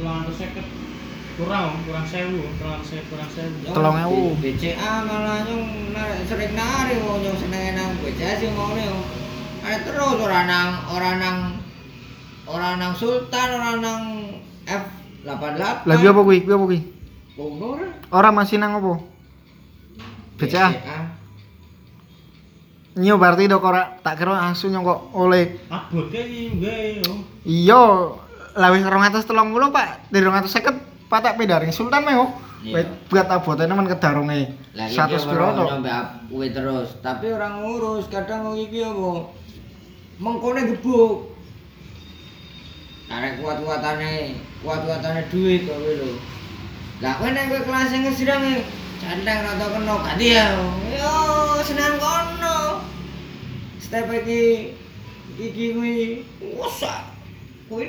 250 kurang kurang 1000 kurang 1000 kurang 1000 Tolong ewu. BCA malah nyong narik sering nari wong nyong seneng nang BCA sih ngono yo. Ada terus ora nang ora nang ora nang Sultan ora nang F88. Lagi apa kuwi? Kuwi apa kuwi? Ngono ora? Ora masih nang apa? BCA. Nyo berarti dok ora tak kira langsung nyong kok oleh abot iki nggih yo iya lah wis 230 Pak dari 250 Pak tak pindahin Sultan meh kok Iya. buat abotnya men kedarunge Lagi 100 piro to nyampe kuwi terus, tapi orang ngurus kadang wong iki apa? Mengkone gebuk. Arek kuat-kuatane, kuat-kuatane duit kok kuwi lho. Lah kowe nek kowe kelas sing ngesirang centeng rada kena ganti ya. Yo seneng kono. Step iki iki kuwi usah